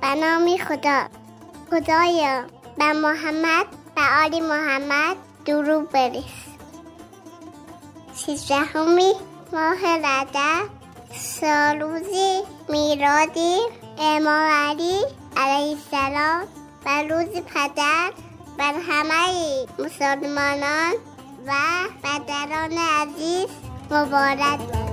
به نام خدا. خدایا به محمد به آل محمد درود بریز سیزدهمی ماه رجب سالوزی میرادی امام علی علیه السلام و روز پدر بر همه مسلمانان و بدران عزیز مبارک.